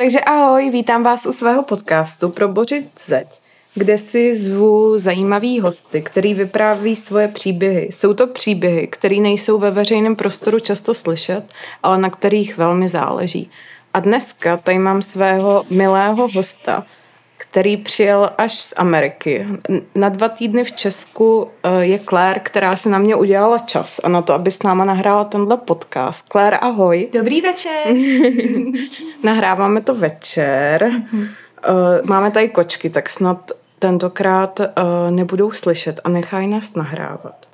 Takže ahoj, vítám vás u svého podcastu pro Bořit zeď, kde si zvu zajímavý hosty, který vypráví svoje příběhy. Jsou to příběhy, které nejsou ve veřejném prostoru často slyšet, ale na kterých velmi záleží. A dneska tady mám svého milého hosta, který přijel až z Ameriky. Na dva týdny v Česku eh, je Claire, která se na mě udělala čas a na to, aby s náma nahrála tenhle podcast. Claire, ahoj. Dobrý večer. Nahráváme to večer. Mm-hmm. Máme tady kočky, tak snad tentokrát eh, nebudou slyšet a nechají nás nahrávat.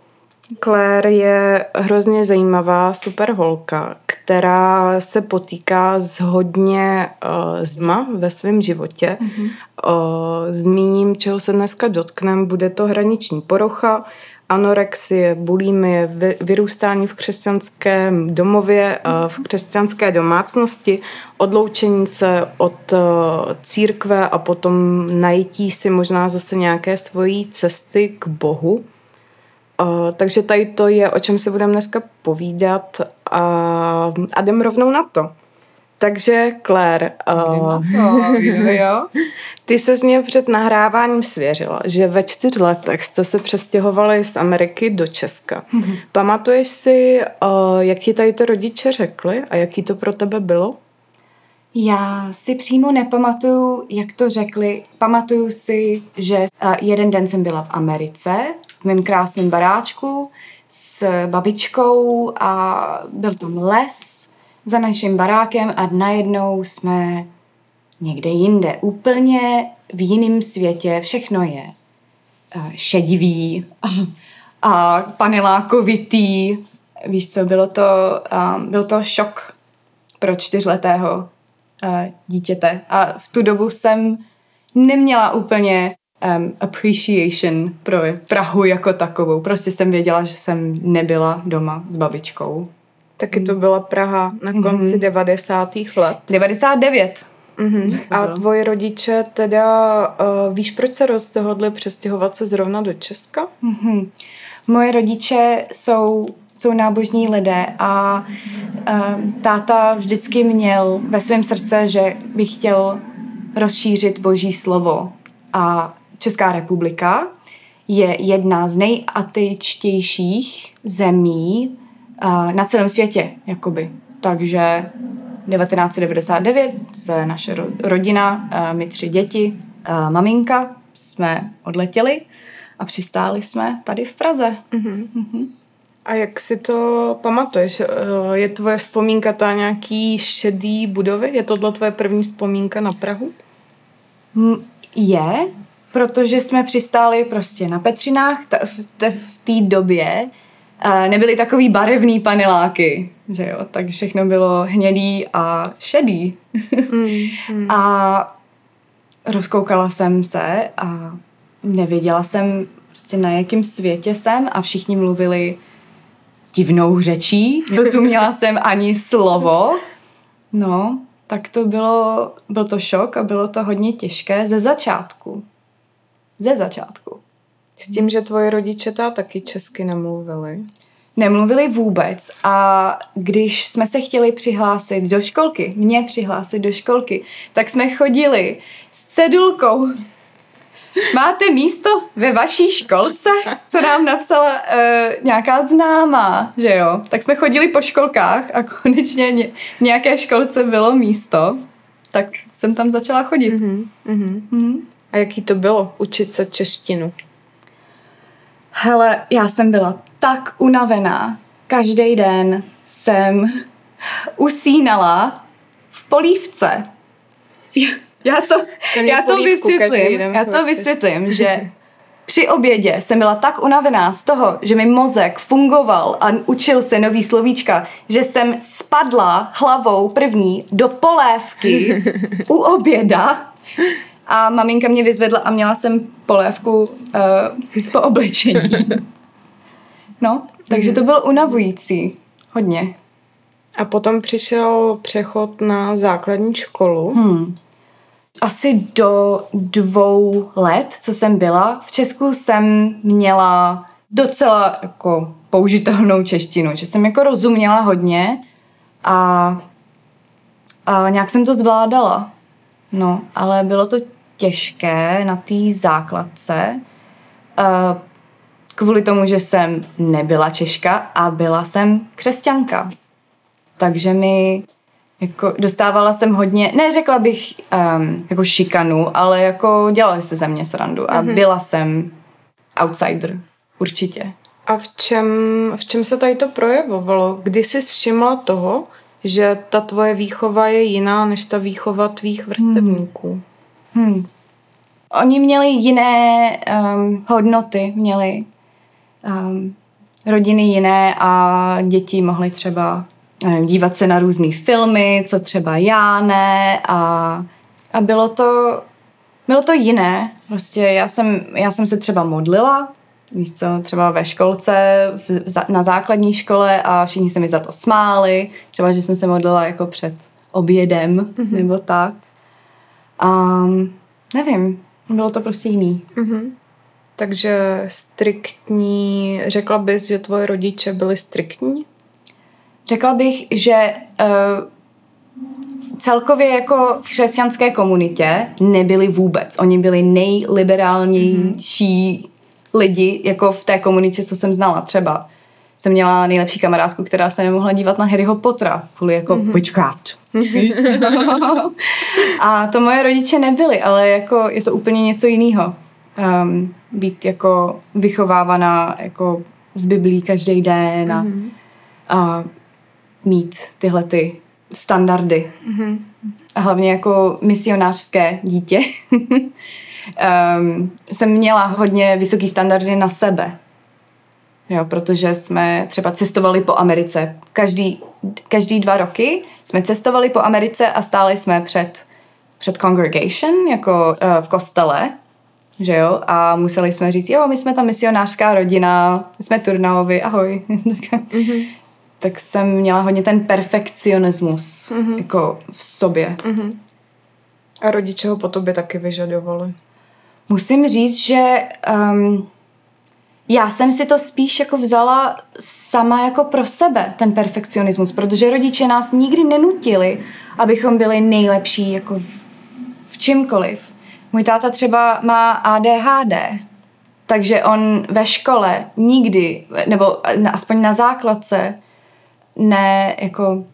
Claire je hrozně zajímavá super holka, která se potýká s hodně uh, zma ve svém životě. Mm-hmm. Uh, zmíním, čeho se dneska dotknem, bude to hraniční porocha, anorexie, bulimie, vyrůstání v křesťanském domově, uh, v křesťanské domácnosti, odloučení se od uh, církve a potom najítí si možná zase nějaké svojí cesty k Bohu. Uh, takže tady to je, o čem se budeme dneska povídat a, a jdem rovnou na to. Takže Claire, uh, to, jo, jo. ty se z mě před nahráváním svěřila, že ve čtyř letech jste se přestěhovali z Ameriky do Česka. Mm-hmm. Pamatuješ si, uh, jak ti tady to rodiče řekli a jaký to pro tebe bylo? Já si přímo nepamatuju, jak to řekli. Pamatuju si, že uh, jeden den jsem byla v Americe, v mém krásném baráčku s babičkou a byl tam les za naším barákem a najednou jsme někde jinde, úplně v jiném světě. Všechno je uh, šedivý a, panelákovitý. Víš co, bylo to, uh, byl to šok pro čtyřletého dítěte. A v tu dobu jsem neměla úplně um, appreciation pro Prahu jako takovou. Prostě jsem věděla, že jsem nebyla doma s babičkou. Taky to byla Praha na mhm. konci mm-hmm. 90. let. 99. Mm-hmm. A tvoji rodiče teda, uh, víš, proč se rozhodli přestěhovat se zrovna do Česka? Mm-hmm. Moje rodiče jsou jsou nábožní lidé a um, táta vždycky měl ve svém srdce, že by chtěl rozšířit boží slovo a Česká republika je jedna z nejateičtějších zemí uh, na celém světě, jakoby. Takže 1999 se naše rodina, uh, my tři děti, uh, maminka, jsme odletěli a přistáli jsme tady v Praze. Mm-hmm. Mm-hmm. A jak si to pamatuješ? Eh, je tvoje vzpomínka ta nějaký šedý budovy? Je tohle tvoje první vzpomínka na Prahu? Je, protože jsme přistáli prostě na Petřinách v té době. Nebyly takový barevný paneláky, že jo, tak všechno bylo hnědý a šedý. Mm, mm. a rozkoukala jsem se a nevěděla jsem prostě na jakém světě jsem a všichni mluvili divnou řečí, rozuměla jsem ani slovo. No, tak to bylo, byl to šok a bylo to hodně těžké ze začátku. Ze začátku. S tím, že tvoje rodiče ta taky česky nemluvili? Nemluvili vůbec a když jsme se chtěli přihlásit do školky, mě přihlásit do školky, tak jsme chodili s cedulkou Máte místo ve vaší školce? Co nám napsala uh, nějaká známá, že jo? Tak jsme chodili po školkách a konečně ně, v nějaké školce bylo místo, tak jsem tam začala chodit. Mm-hmm. Mm-hmm. A jaký to bylo učit se češtinu? Hele, já jsem byla tak unavená. Každý den jsem usínala v polívce. Já to, já to vysvětlím, já to vysvětlím, že při obědě jsem byla tak unavená z toho, že mi mozek fungoval a učil se nový slovíčka, že jsem spadla hlavou první do polévky u oběda a maminka mě vyzvedla a měla jsem polévku uh, po oblečení. No, takže to bylo unavující. Hodně. A potom přišel přechod na základní školu. Hmm asi do dvou let, co jsem byla, v Česku jsem měla docela jako použitelnou češtinu, že jsem jako rozuměla hodně a, a nějak jsem to zvládala. No, ale bylo to těžké na té základce, uh, kvůli tomu, že jsem nebyla Češka a byla jsem křesťanka. Takže mi jako dostávala jsem hodně, neřekla bych um, jako šikanu, ale jako dělali se ze mě srandu a mm-hmm. byla jsem outsider, určitě. A v čem, v čem se tady to projevovalo? Kdy jsi všimla toho, že ta tvoje výchova je jiná než ta výchova tvých vrstevníků? Hmm. Hmm. Oni měli jiné um, hodnoty, měli um, rodiny jiné a děti mohly třeba dívat se na různé filmy, co třeba já ne a, a bylo to bylo to jiné. Prostě já jsem, já jsem se třeba modlila, víš co, třeba ve školce, v, na základní škole a všichni se mi za to smáli. Třeba, že jsem se modlila jako před obědem mm-hmm. nebo tak. A nevím, bylo to prostě jiný. Mm-hmm. Takže striktní, řekla bys, že tvoje rodiče byli striktní? Řekla bych, že uh, celkově jako v křesťanské komunitě nebyli vůbec. Oni byli nejliberálnější mm-hmm. lidi jako v té komunitě, co jsem znala. Třeba jsem měla nejlepší kamarádku, která se nemohla dívat na Harryho Pottera kvůli jako mm-hmm. witchcraft. a to moje rodiče nebyly, ale jako je to úplně něco jiného. Um, být jako vychovávaná jako z Biblí každý den a, mm-hmm. a mít tyhle ty standardy. Mm-hmm. A hlavně jako misionářské dítě um, jsem měla hodně vysoký standardy na sebe. Jo, protože jsme třeba cestovali po Americe. Každý, každý dva roky jsme cestovali po Americe a stáli jsme před, před congregation, jako uh, v kostele, že jo, a museli jsme říct, jo, my jsme ta misionářská rodina, jsme Turnaovi, ahoj. mm-hmm tak jsem měla hodně ten perfekcionismus mm-hmm. jako v sobě. Mm-hmm. A rodiče ho po tobě taky vyžadovali? Musím říct, že um, já jsem si to spíš jako vzala sama jako pro sebe, ten perfekcionismus, protože rodiče nás nikdy nenutili, abychom byli nejlepší jako v, v čemkoliv. Můj táta třeba má ADHD, takže on ve škole nikdy, nebo aspoň na základce, ne, jako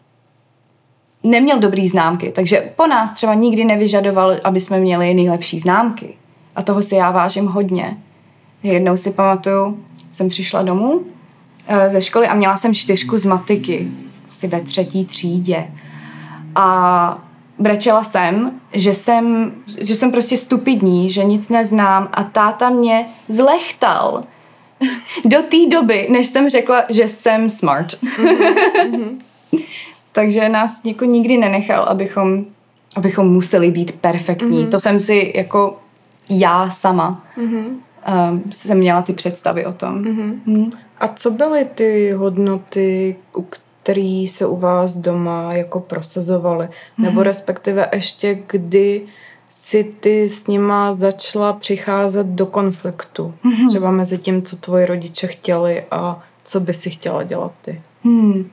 neměl dobrý známky, takže po nás třeba nikdy nevyžadoval, aby jsme měli nejlepší známky. A toho si já vážím hodně. Jednou si pamatuju, jsem přišla domů eh, ze školy a měla jsem čtyřku z matiky, asi ve třetí třídě. A brečela jsem, že jsem, že jsem prostě stupidní, že nic neznám a táta mě zlechtal do té doby, než jsem řekla, že jsem smart. Mm-hmm. Takže nás jako nikdy nenechal, abychom, abychom museli být perfektní. Mm-hmm. To jsem si jako já sama mm-hmm. um, jsem měla ty představy o tom. Mm-hmm. Mm. A co byly ty hodnoty, které se u vás doma jako prosazovaly? Mm-hmm. Nebo respektive ještě kdy si ty s nima začala přicházet do konfliktu. Mm-hmm. Třeba mezi tím, co tvoji rodiče chtěli a co by si chtěla dělat ty. Hmm.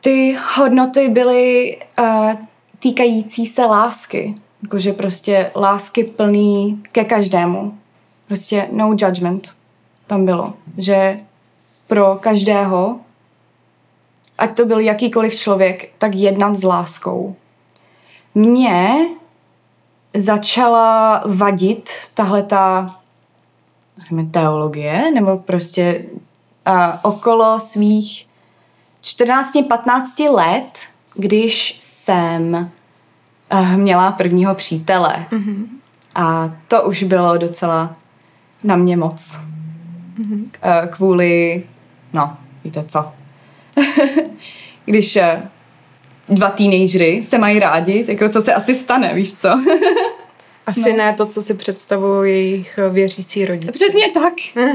Ty hodnoty byly uh, týkající se lásky. Jakože prostě lásky plný ke každému. Prostě no judgment tam bylo. Že pro každého, ať to byl jakýkoliv člověk, tak jednat s láskou. Mně začala vadit tahle ta teologie, nebo prostě uh, okolo svých 14-15 let, když jsem uh, měla prvního přítele. Mm-hmm. A to už bylo docela na mě moc. Mm-hmm. Uh, kvůli, no, víte co. když uh, dva teenagery se mají rádi, jako co se asi stane, víš co? Asi no. ne to, co si představují jejich věřící rodiče. Přesně tak.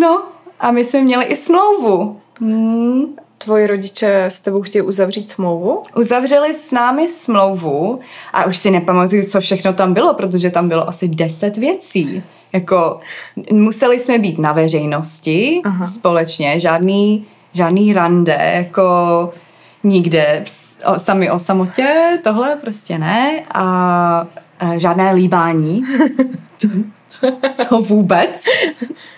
no a my jsme měli i smlouvu. Hmm. Tvoji rodiče s tebou chtějí uzavřít smlouvu? Uzavřeli s námi smlouvu a už si nepamatuju, co všechno tam bylo, protože tam bylo asi deset věcí. Jako museli jsme být na veřejnosti Aha. společně, žádný, žádný rande, jako nikde o, sami o samotě, tohle prostě ne. A uh, žádné líbání. to, to vůbec.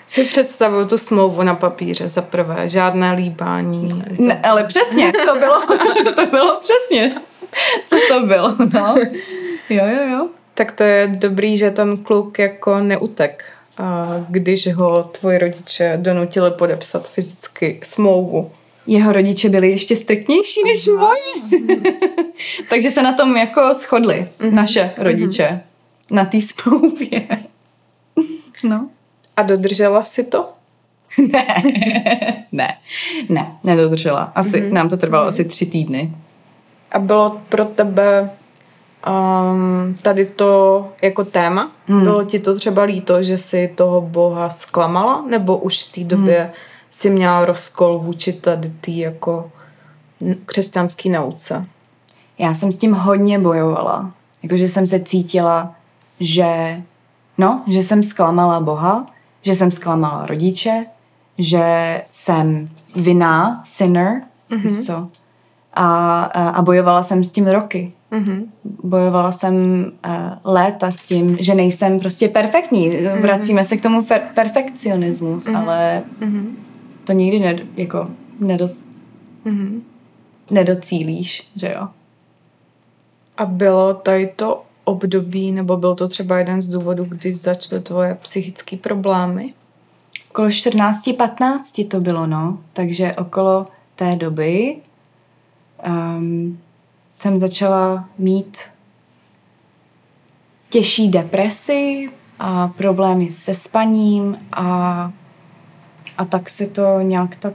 Si představuju tu smlouvu na papíře za prvé, žádné líbání. Ne, ale přesně, to bylo, to bylo přesně, co to bylo, no. Jo, jo, jo. Tak to je dobrý, že ten kluk jako neutek, když ho tvoji rodiče donutili podepsat fyzicky smlouvu. Jeho rodiče byli ještě striktnější než moji. Takže se na tom jako shodli, mm-hmm. naše rodiče, mm-hmm. na té smlouvě. no. A dodržela si to? ne, ne, ne, nedodržela. Asi, mm-hmm. nám to trvalo mm-hmm. asi tři týdny. A bylo pro tebe um, tady to jako téma? Hmm. Bylo ti to třeba líto, že si toho boha zklamala? Nebo už v té době hmm. Si měla rozkol vůči tady tý jako křesťanský nauce? Já jsem s tím hodně bojovala. Jakože jsem se cítila, že no, že jsem zklamala Boha, že jsem zklamala rodiče, že jsem vinná, sinner, mm-hmm. co? A, a bojovala jsem s tím roky. Mm-hmm. Bojovala jsem uh, léta s tím, že nejsem prostě perfektní. Mm-hmm. Vracíme se k tomu per- perfekcionismu, mm-hmm. ale mm-hmm. To nikdy ne, jako nedos, mm-hmm. nedocílíš, že jo. A bylo tady to období, nebo byl to třeba jeden z důvodů, kdy začaly tvoje psychické problémy? Okolo 14-15 to bylo, no. Takže okolo té doby um, jsem začala mít těžší depresi a problémy se spaním a, a tak se to nějak tak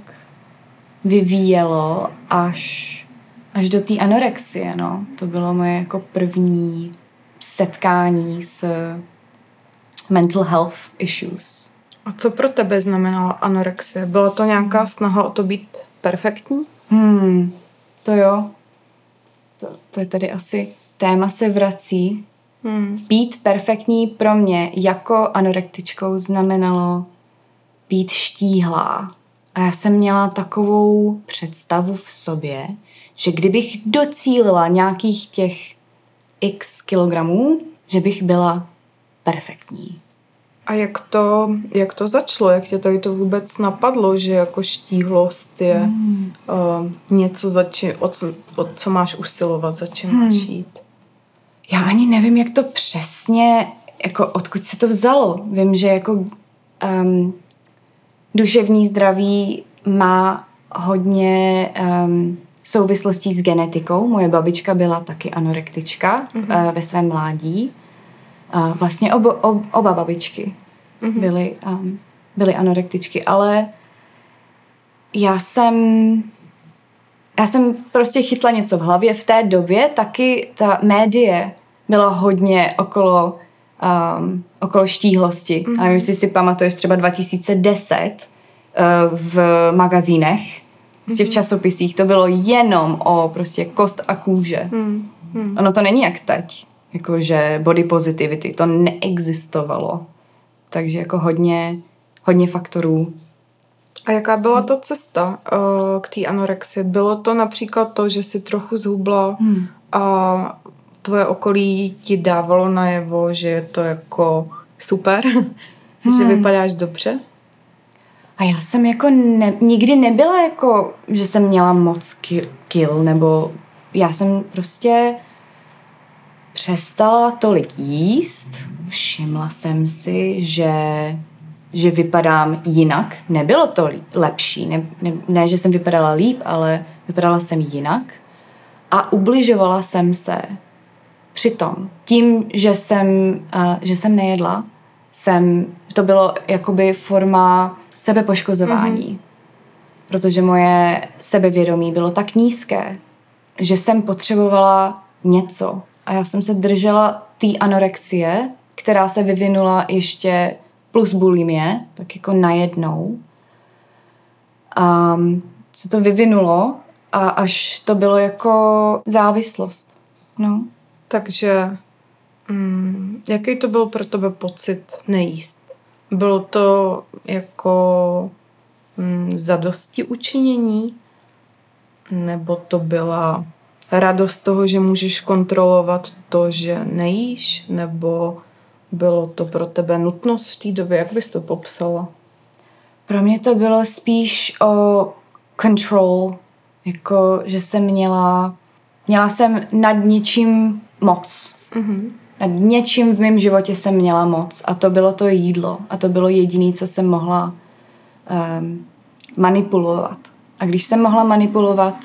vyvíjelo až, až do té anorexie, no. To bylo moje jako první setkání s mental health issues. A co pro tebe znamenala anorexie? Byla to nějaká snaha o to být perfektní? Hmm, to jo. To, to je tady asi téma se vrací. Hmm. Být perfektní pro mě jako anorektičkou znamenalo být štíhlá. A já jsem měla takovou představu v sobě, že kdybych docílila nějakých těch x kilogramů, že bych byla perfektní. A jak to, jak to začalo? Jak tě tady to vůbec napadlo, že jako štíhlost je hmm. uh, něco, za či, o, co, o co máš usilovat, za čím hmm. máš jít? Já ani nevím, jak to přesně, jako odkud se to vzalo. Vím, že jako um, duševní zdraví má hodně um, souvislostí s genetikou. Moje babička byla taky anorektička mm-hmm. uh, ve svém mládí. Uh, vlastně obo, ob, oba babičky mm-hmm. byly, um, byly anorektičky, ale já jsem já jsem prostě chytla něco v hlavě. V té době taky ta médie byla hodně okolo, um, okolo štíhlosti. Mm-hmm. A nevím, jestli si pamatuješ třeba 2010 uh, v magazínech, prostě v mhm. časopisích, to bylo jenom o prostě kost a kůže. Hmm. Hmm. Ono to není jak teď, jakože body positivity, to neexistovalo. Takže jako hodně, hodně faktorů. A jaká byla ta cesta uh, k té anorexii? Bylo to například to, že si trochu zhubla hmm. a tvoje okolí ti dávalo najevo, že je to jako super, hmm. že vypadáš dobře? A já jsem jako ne, nikdy nebyla jako, že jsem měla moc kill, nebo já jsem prostě přestala tolik jíst, všimla jsem si, že, že vypadám jinak. Nebylo to lepší, ne, ne, ne, že jsem vypadala líp, ale vypadala jsem jinak. A ubližovala jsem se přitom. Tím, že jsem, uh, že jsem nejedla, jsem, to bylo jakoby forma sebepoškozování. Mm-hmm. Protože moje sebevědomí bylo tak nízké, že jsem potřebovala něco. A já jsem se držela té anorexie, která se vyvinula ještě plus bulimie, tak jako najednou. A se to vyvinulo a až to bylo jako závislost. No. Takže mm, jaký to byl pro tebe pocit nejíst? Bylo to jako mm, zadosti učinění? Nebo to byla radost toho, že můžeš kontrolovat to, že nejíš, nebo bylo to pro tebe nutnost v té době? Jak bys to popsala? Pro mě to bylo spíš o control, jako že jsem měla, měla jsem nad něčím moc. Mm-hmm. Nad něčím v mém životě jsem měla moc a to bylo to jídlo a to bylo jediné, co jsem mohla um, manipulovat. A když jsem mohla manipulovat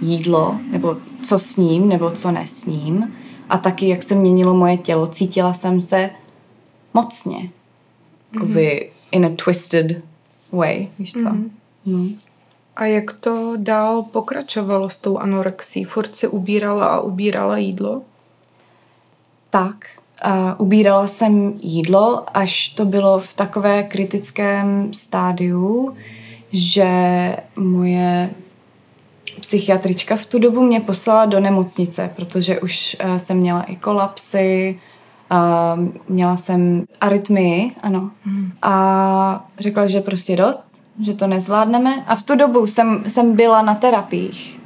jídlo, nebo co s ním, nebo co nesním, a taky jak se měnilo moje tělo, cítila jsem se mocně. Jakoby mm-hmm. in a twisted way, víš co? Mm-hmm. Mm. A jak to dál pokračovalo s tou anorexí? Furt si ubírala a ubírala jídlo? Tak, uh, ubírala jsem jídlo, až to bylo v takové kritickém stádiu, že moje psychiatrička v tu dobu mě poslala do nemocnice, protože už uh, jsem měla i kolapsy, měla jsem arytmii, ano. Hmm. A řekla, že prostě dost, že to nezvládneme. A v tu dobu jsem, jsem byla na terapiích,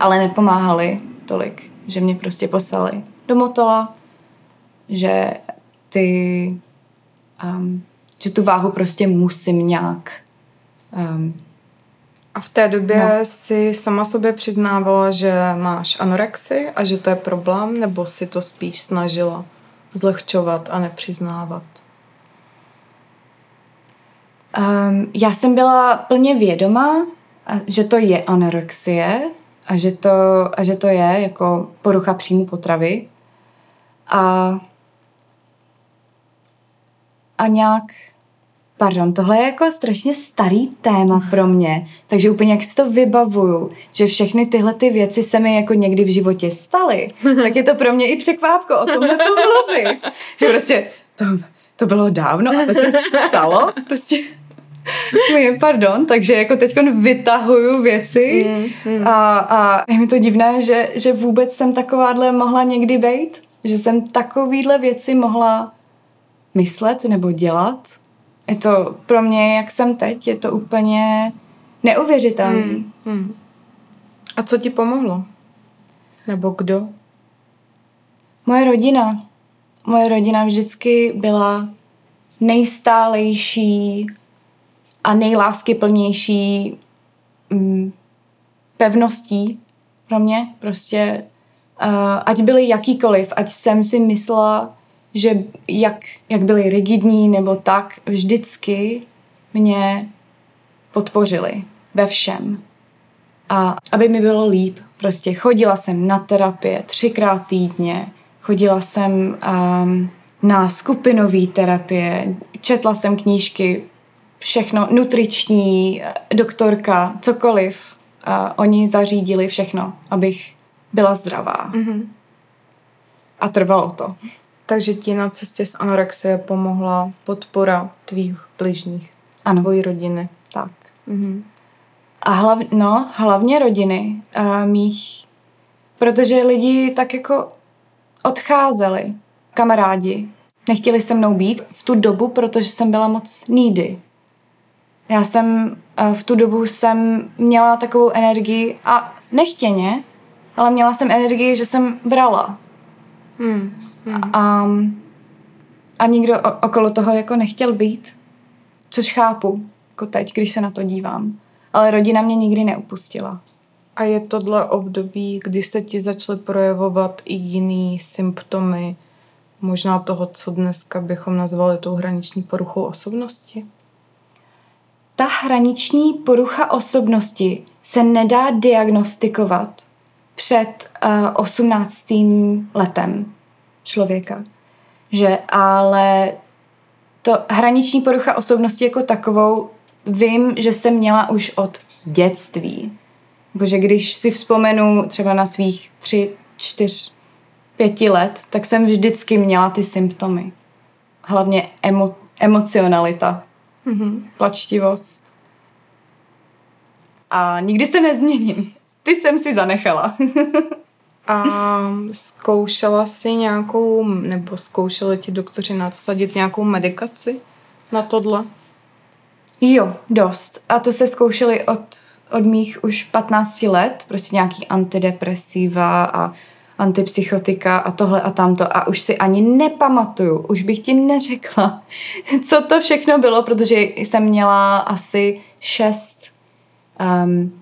ale nepomáhali tolik, že mě prostě poslali do motola, že ty, um, že tu váhu prostě musím nějak um, a v té době no. si sama sobě přiznávala, že máš anorexi a že to je problém, nebo si to spíš snažila zlehčovat a nepřiznávat? Um, já jsem byla plně vědomá, že to je anorexie a že to, a že to je jako porucha příjmu potravy. A, a nějak Pardon, tohle je jako strašně starý téma pro mě, takže úplně jak si to vybavuju, že všechny tyhle ty věci se mi jako někdy v životě staly, tak je to pro mě i překvápko o tomhle to mluvit. Že prostě to, to bylo dávno a to se stalo. Prostě pardon, takže jako teď vytahuju věci mm, mm. A, a je mi to divné, že, že vůbec jsem takováhle mohla někdy být, že jsem takovýhle věci mohla myslet nebo dělat je to pro mě, jak jsem teď, je to úplně neuvěřitelné. Hmm, hmm. A co ti pomohlo? Nebo kdo? Moje rodina. Moje rodina vždycky byla nejstálejší a nejláskyplnější mm, pevností pro mě. Prostě ať byly jakýkoliv, ať jsem si myslela, že jak, jak byli rigidní nebo tak, vždycky mě podpořili ve všem. A aby mi bylo líp, prostě chodila jsem na terapie třikrát týdně, chodila jsem um, na skupinové terapie, četla jsem knížky, všechno, nutriční, doktorka, cokoliv. Uh, oni zařídili všechno, abych byla zdravá. Mm-hmm. A trvalo to. Takže ti na cestě s anorexie pomohla podpora tvých bližních. Ano. Tvojí rodiny. Tak. Mhm. A hlav, no, hlavně rodiny a mých. Protože lidi tak jako odcházeli, kamarádi. Nechtěli se mnou být v tu dobu, protože jsem byla moc needy. Já jsem v tu dobu jsem měla takovou energii a nechtěně, ale měla jsem energii, že jsem brala. Hmm. Hmm. A, a nikdo okolo toho jako nechtěl být, což chápu, jako teď, když se na to dívám. Ale rodina mě nikdy neupustila. A je tohle období, kdy se ti začaly projevovat i jiný symptomy, možná toho, co dneska bychom nazvali tou hraniční poruchou osobnosti? Ta hraniční porucha osobnosti se nedá diagnostikovat před uh, 18. letem člověka. Že ale to hraniční porucha osobnosti jako takovou vím, že jsem měla už od dětství. Jakože když si vzpomenu třeba na svých tři, čtyř, pěti let, tak jsem vždycky měla ty symptomy. Hlavně emo, emocionalita, mm-hmm. plačtivost. A nikdy se nezměním. Ty jsem si zanechala. A zkoušela si nějakou, nebo zkoušeli ti doktoři nadsadit nějakou medikaci na tohle? Jo, dost. A to se zkoušeli od od mých už 15 let, prostě nějaký antidepresiva a antipsychotika a tohle a tamto a už si ani nepamatuju, už bych ti neřekla, co to všechno bylo, protože jsem měla asi šest um,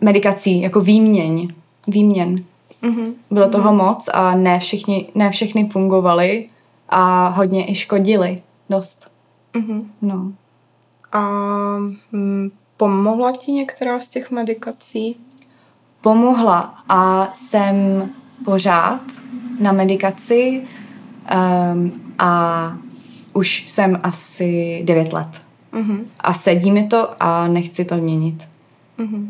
medikací, jako výměň, výměn. Mm-hmm. Bylo toho mm-hmm. moc a ne, všichni, ne všechny fungovaly a hodně i škodily. Dost. Mm-hmm. No. A mm, pomohla ti některá z těch medikací? Pomohla a jsem pořád na medikaci um, a už jsem asi 9 let. Mm-hmm. A sedí mi to a nechci to měnit. Mm-hmm.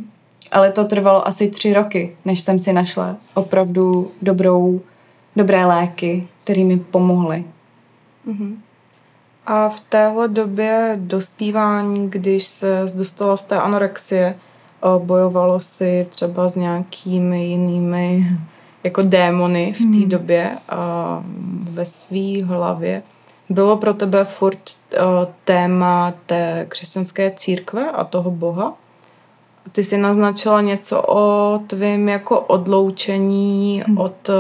Ale to trvalo asi tři roky, než jsem si našla opravdu dobrou, dobré léky, které mi pomohly. Mm-hmm. A v téhle době dospívání, když se dostala z té anorexie, bojovalo si třeba s nějakými jinými jako démony v té hmm. době ve své hlavě. Bylo pro tebe furt téma té křesťanské církve a toho Boha? Ty jsi naznačila něco o tvým jako odloučení hmm. od,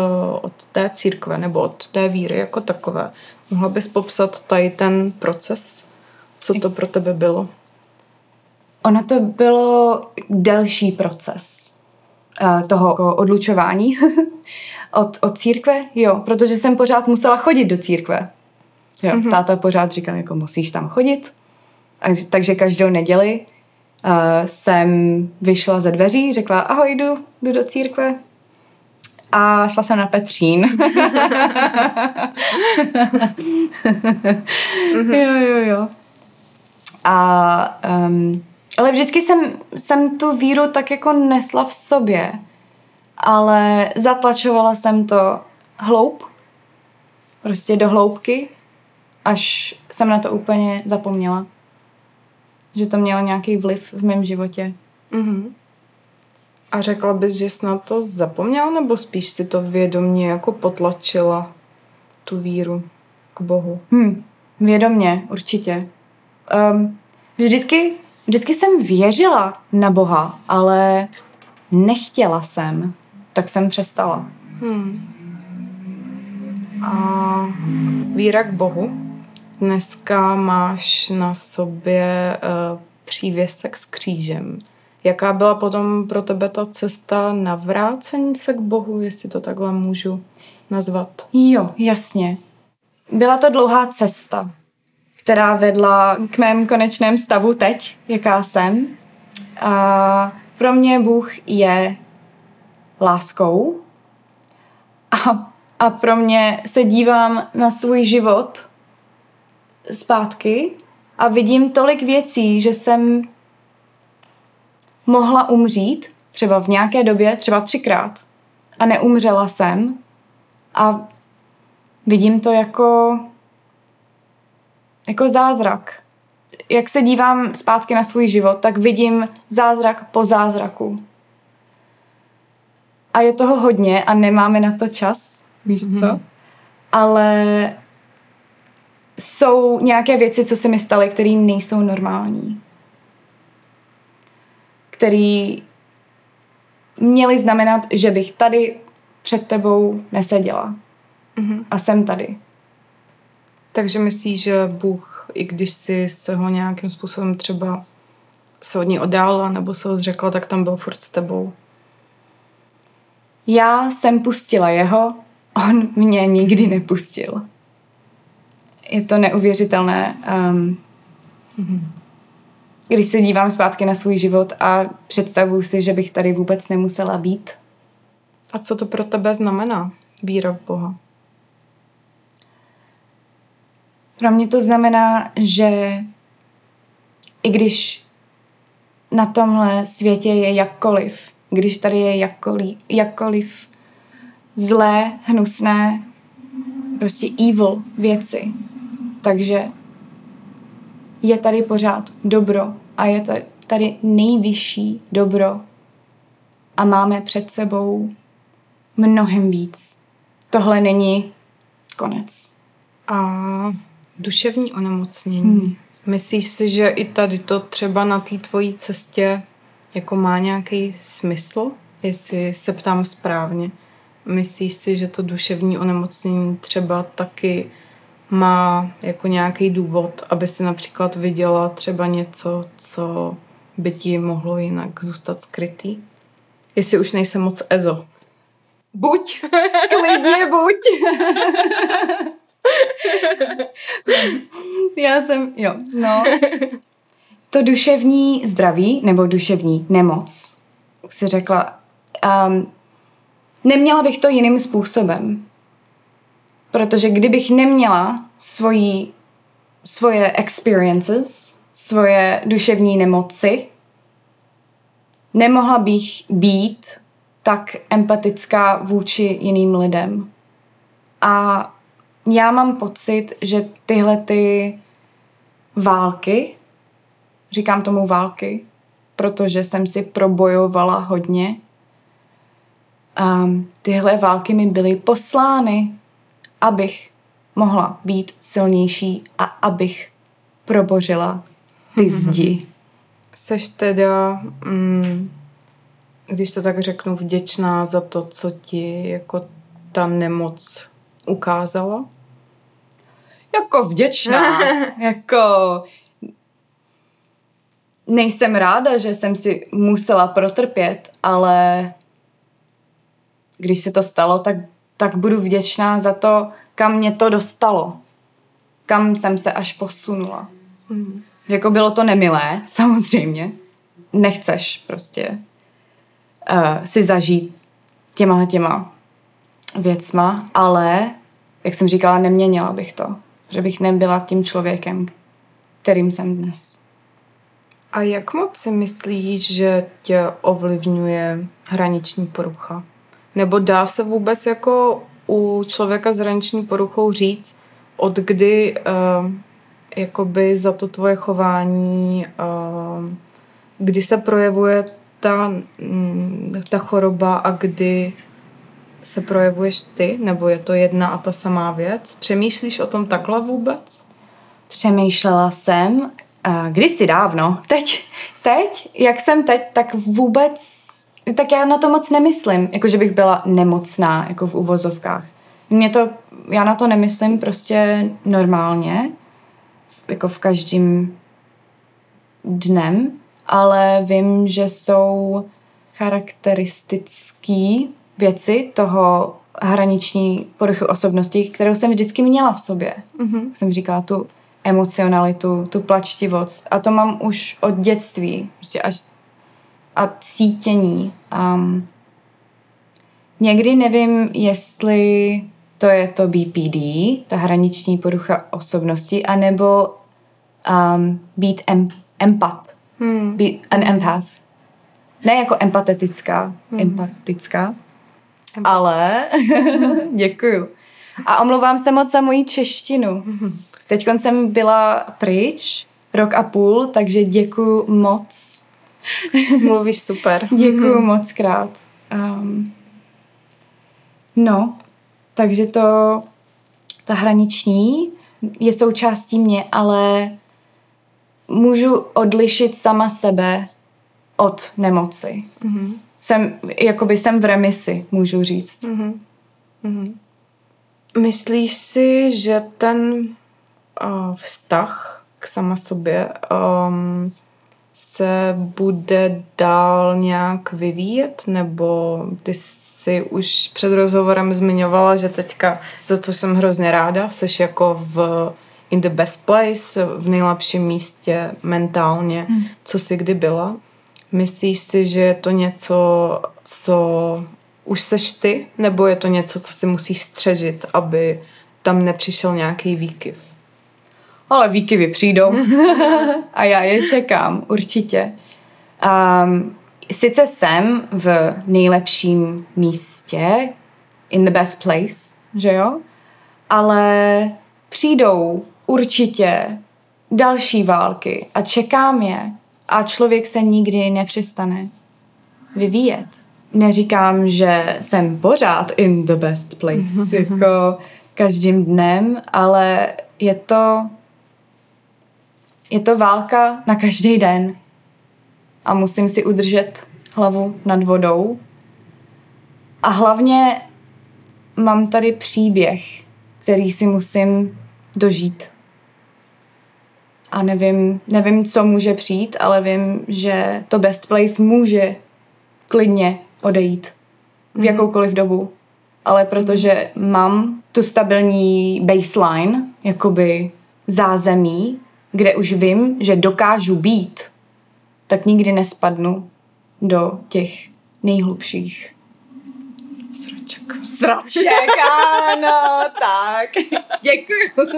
od té církve nebo od té víry jako takové. Mohla bys popsat tady ten proces? Co to pro tebe bylo? Ono to bylo delší proces uh, toho odlučování od, od církve, jo, protože jsem pořád musela chodit do církve. Jo, mm-hmm. táta pořád říkal, jako musíš tam chodit. A, takže každou neděli uh, jsem vyšla ze dveří, řekla ahoj, jdu, jdu do církve. A šla jsem na Petřín. mm-hmm. Jo, jo, jo. A um, ale vždycky jsem, jsem tu víru tak jako nesla v sobě. Ale zatlačovala jsem to hloub. Prostě do hloubky. Až jsem na to úplně zapomněla. Že to mělo nějaký vliv v mém životě. Mm-hmm. A řekla bys, že jsi na to zapomněla, nebo spíš si to vědomě jako potlačila, tu víru k Bohu? Hmm, vědomě, určitě. Um, vždycky Vždycky jsem věřila na Boha, ale nechtěla jsem, tak jsem přestala. Hmm. A víra k Bohu. Dneska máš na sobě uh, přívěsek s křížem. Jaká byla potom pro tebe ta cesta navrácení se k Bohu, jestli to takhle můžu nazvat? Jo, jasně. Byla to dlouhá cesta která vedla k mém konečném stavu teď, jaká jsem. A pro mě Bůh je láskou a, a pro mě se dívám na svůj život zpátky a vidím tolik věcí, že jsem mohla umřít, třeba v nějaké době, třeba třikrát, a neumřela jsem. A vidím to jako jako zázrak. Jak se dívám zpátky na svůj život, tak vidím zázrak po zázraku. A je toho hodně a nemáme na to čas, víš co? Mm-hmm. Ale jsou nějaké věci, co se mi staly, které nejsou normální. Které měly znamenat, že bych tady před tebou neseděla. Mm-hmm. A jsem tady. Takže myslíš, že Bůh, i když si se ho nějakým způsobem třeba se od ní oddálila nebo se ho zřekla, tak tam byl furt s tebou? Já jsem pustila jeho, on mě nikdy nepustil. Je to neuvěřitelné. Um, když se dívám zpátky na svůj život a představuju si, že bych tady vůbec nemusela být. A co to pro tebe znamená, víra v Boha? Pro mě to znamená, že i když na tomhle světě je jakkoliv, když tady je jakkoliv, jakkoliv zlé, hnusné, prostě evil věci, takže je tady pořád dobro a je tady nejvyšší dobro a máme před sebou mnohem víc. Tohle není konec. A duševní onemocnění. Hmm. Myslíš si, že i tady to třeba na té tvojí cestě jako má nějaký smysl, jestli se ptám správně. Myslíš si, že to duševní onemocnění třeba taky má jako nějaký důvod, aby si například viděla třeba něco, co by ti mohlo jinak zůstat skrytý? Jestli už nejsem moc ezo. Buď, klidně buď. Já jsem, jo, no. To duševní zdraví nebo duševní nemoc, si řekla, um, neměla bych to jiným způsobem. Protože kdybych neměla svoji, svoje experiences, svoje duševní nemoci, nemohla bych být tak empatická vůči jiným lidem. A já mám pocit, že tyhle ty války, říkám tomu války, protože jsem si probojovala hodně, a tyhle války mi byly poslány, abych mohla být silnější a abych probořila ty zdi. Seš teda, mm, když to tak řeknu, vděčná za to, co ti jako ta nemoc ukázala? Jako vděčná. jako nejsem ráda, že jsem si musela protrpět, ale když se to stalo, tak, tak budu vděčná za to, kam mě to dostalo. Kam jsem se až posunula. Mm. Jako bylo to nemilé, samozřejmě. Nechceš prostě uh, si zažít těma těma věcma, ale, jak jsem říkala, neměnila bych to. Že bych nebyla tím člověkem, kterým jsem dnes. A jak moc si myslíš, že tě ovlivňuje hraniční porucha? Nebo dá se vůbec jako u člověka s hraniční poruchou říct, od kdy uh, jakoby za to tvoje chování, uh, kdy se projevuje ta, mm, ta choroba a kdy se projevuješ ty, nebo je to jedna a ta samá věc? Přemýšlíš o tom takhle vůbec? Přemýšlela jsem uh, kdysi dávno. Teď, teď, jak jsem teď, tak vůbec, tak já na to moc nemyslím, jako že bych byla nemocná, jako v uvozovkách. Mě to, já na to nemyslím prostě normálně, jako v každým dnem, ale vím, že jsou charakteristické věci toho hraniční poruchy osobnosti, kterou jsem vždycky měla v sobě. Mm-hmm. Jsem říkala tu emocionalitu, tu plačtivost. A to mám už od dětství. Prostě až a cítění. Um, někdy nevím, jestli to je to BPD, ta hraniční porucha osobnosti, anebo um, být em, empat. Hmm. Být an empath. Ne jako empatetická, hmm. empatická, ale děkuju. A omlouvám se moc za moji češtinu. Teď jsem byla pryč rok a půl, takže děkuju moc. Mluvíš super. děkuju moc krát. Um, no, takže to, ta hraniční je součástí mě, ale můžu odlišit sama sebe od nemoci. Mm-hmm. Jsem, jakoby jsem v remisi, můžu říct. Mm-hmm. Mm-hmm. Myslíš si, že ten uh, vztah k sama sobě um, se bude dál nějak vyvíjet, nebo ty jsi už před rozhovorem zmiňovala, že teďka, za co jsem hrozně ráda, jsi jako v in the best place, v nejlepším místě mentálně, hmm. co jsi kdy byla. Myslíš si, že je to něco, co už seš ty, nebo je to něco, co si musíš střežit, aby tam nepřišel nějaký výkyv? Ale výkyvy přijdou a já je čekám, určitě. Um, sice jsem v nejlepším místě, in the best place, že jo? Ale přijdou určitě další války a čekám je a člověk se nikdy nepřestane vyvíjet. Neříkám, že jsem pořád in the best place, jako každým dnem, ale je to je to válka na každý den. a musím si udržet hlavu nad vodou. A hlavně mám tady příběh, který si musím dožít. A nevím, nevím, co může přijít, ale vím, že to best place může klidně odejít v Mhm. jakoukoliv dobu. Ale protože mám tu stabilní baseline, jakoby zázemí, kde už vím, že dokážu být, tak nikdy nespadnu do těch nejhlubších Sraček. sraček. Ano, tak. Děkuju.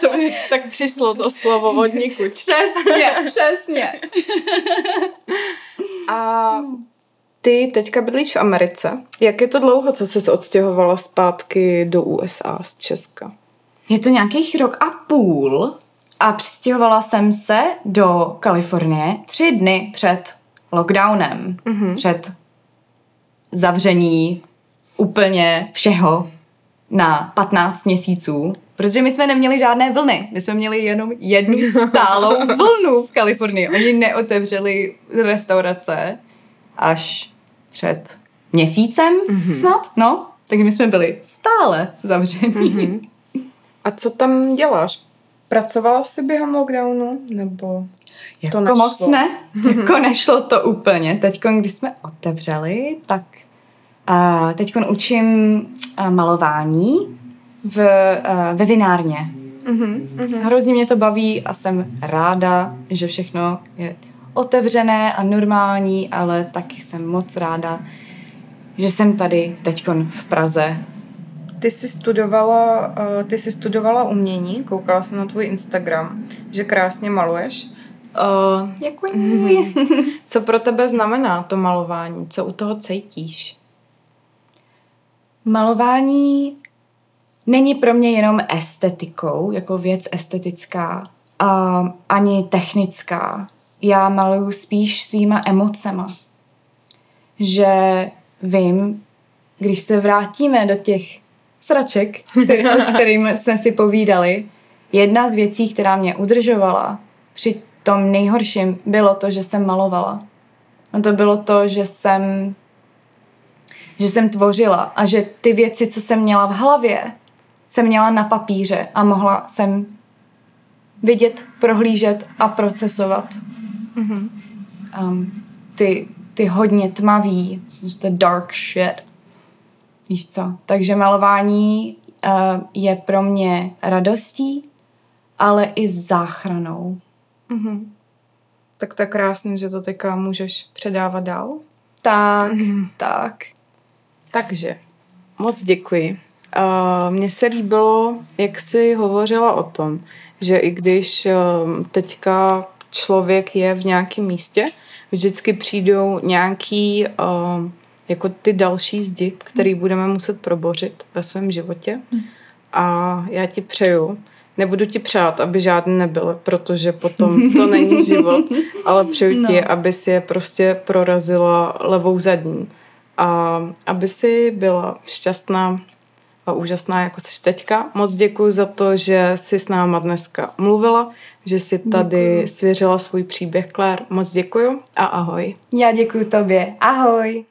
To mi tak přišlo to slovo od někud. Přesně, přesně. A ty teďka bydlíš v Americe. Jak je to dlouho, co jsi se odstěhovala zpátky do USA z Česka? Je to nějakých rok a půl a přistěhovala jsem se do Kalifornie tři dny před lockdownem, Mhm. před zavření úplně všeho na 15 měsíců, protože my jsme neměli žádné vlny. My jsme měli jenom jednu stálou vlnu v Kalifornii. Oni neotevřeli restaurace až před měsícem Mhm. snad, no. Takže my jsme byli stále zavření. Mhm. A co tam děláš? Pracovala jsi během lockdownu? Nebo Jako nešlo? moc ne. Jako nešlo to úplně. Teď, když jsme otevřeli, tak uh, teď učím uh, malování v, uh, ve vinárně. Mhm. Mhm. Hrozně mě to baví a jsem ráda, že všechno je otevřené a normální, ale taky jsem moc ráda, že jsem tady teď v Praze. Ty jsi studovala, eh, ty jsi studovala umění, koukala jsem na tvůj Instagram, že krásně maluješ. Eh, Děkuji. Co pro tebe znamená to malování? Co u toho cítíš? Malování není pro mě jenom estetikou, jako věc estetická, a ani technická. Já maluju spíš svýma emocema. Že vím, když se vrátíme do těch sraček, který, o kterým jsme si povídali, jedna z věcí, která mě udržovala při tom nejhorším, bylo to, že jsem malovala. A to bylo to, že jsem že jsem tvořila a že ty věci, co jsem měla v hlavě, jsem měla na papíře a mohla jsem vidět, prohlížet a procesovat. Mhm. Um, ty, ty hodně tmavý, just the dark shit. Víš co? Takže malování uh, je pro mě radostí, ale i záchranou. Mhm. Tak to je krásný, že to teďka můžeš předávat dál. Tak, tak. Takže, moc děkuji. Uh, Mně se líbilo, jak jsi hovořila o tom, že i když um, teďka člověk je v nějakém místě, vždycky přijdou nějaký um, jako ty další zdi, který budeme muset probořit ve svém životě. A já ti přeju, nebudu ti přát, aby žádný nebyl, protože potom to není život, ale přeju ti, No. aby si je prostě prorazila levou zadní a aby si byla šťastná a úžasná, jako jsi teďka. Moc děkuji za to, že jsi s náma dneska mluvila, že jsi tady Děkuju. svěřila svůj příběh, Claire. Moc děkuji a ahoj. Já děkuji tobě. Ahoj.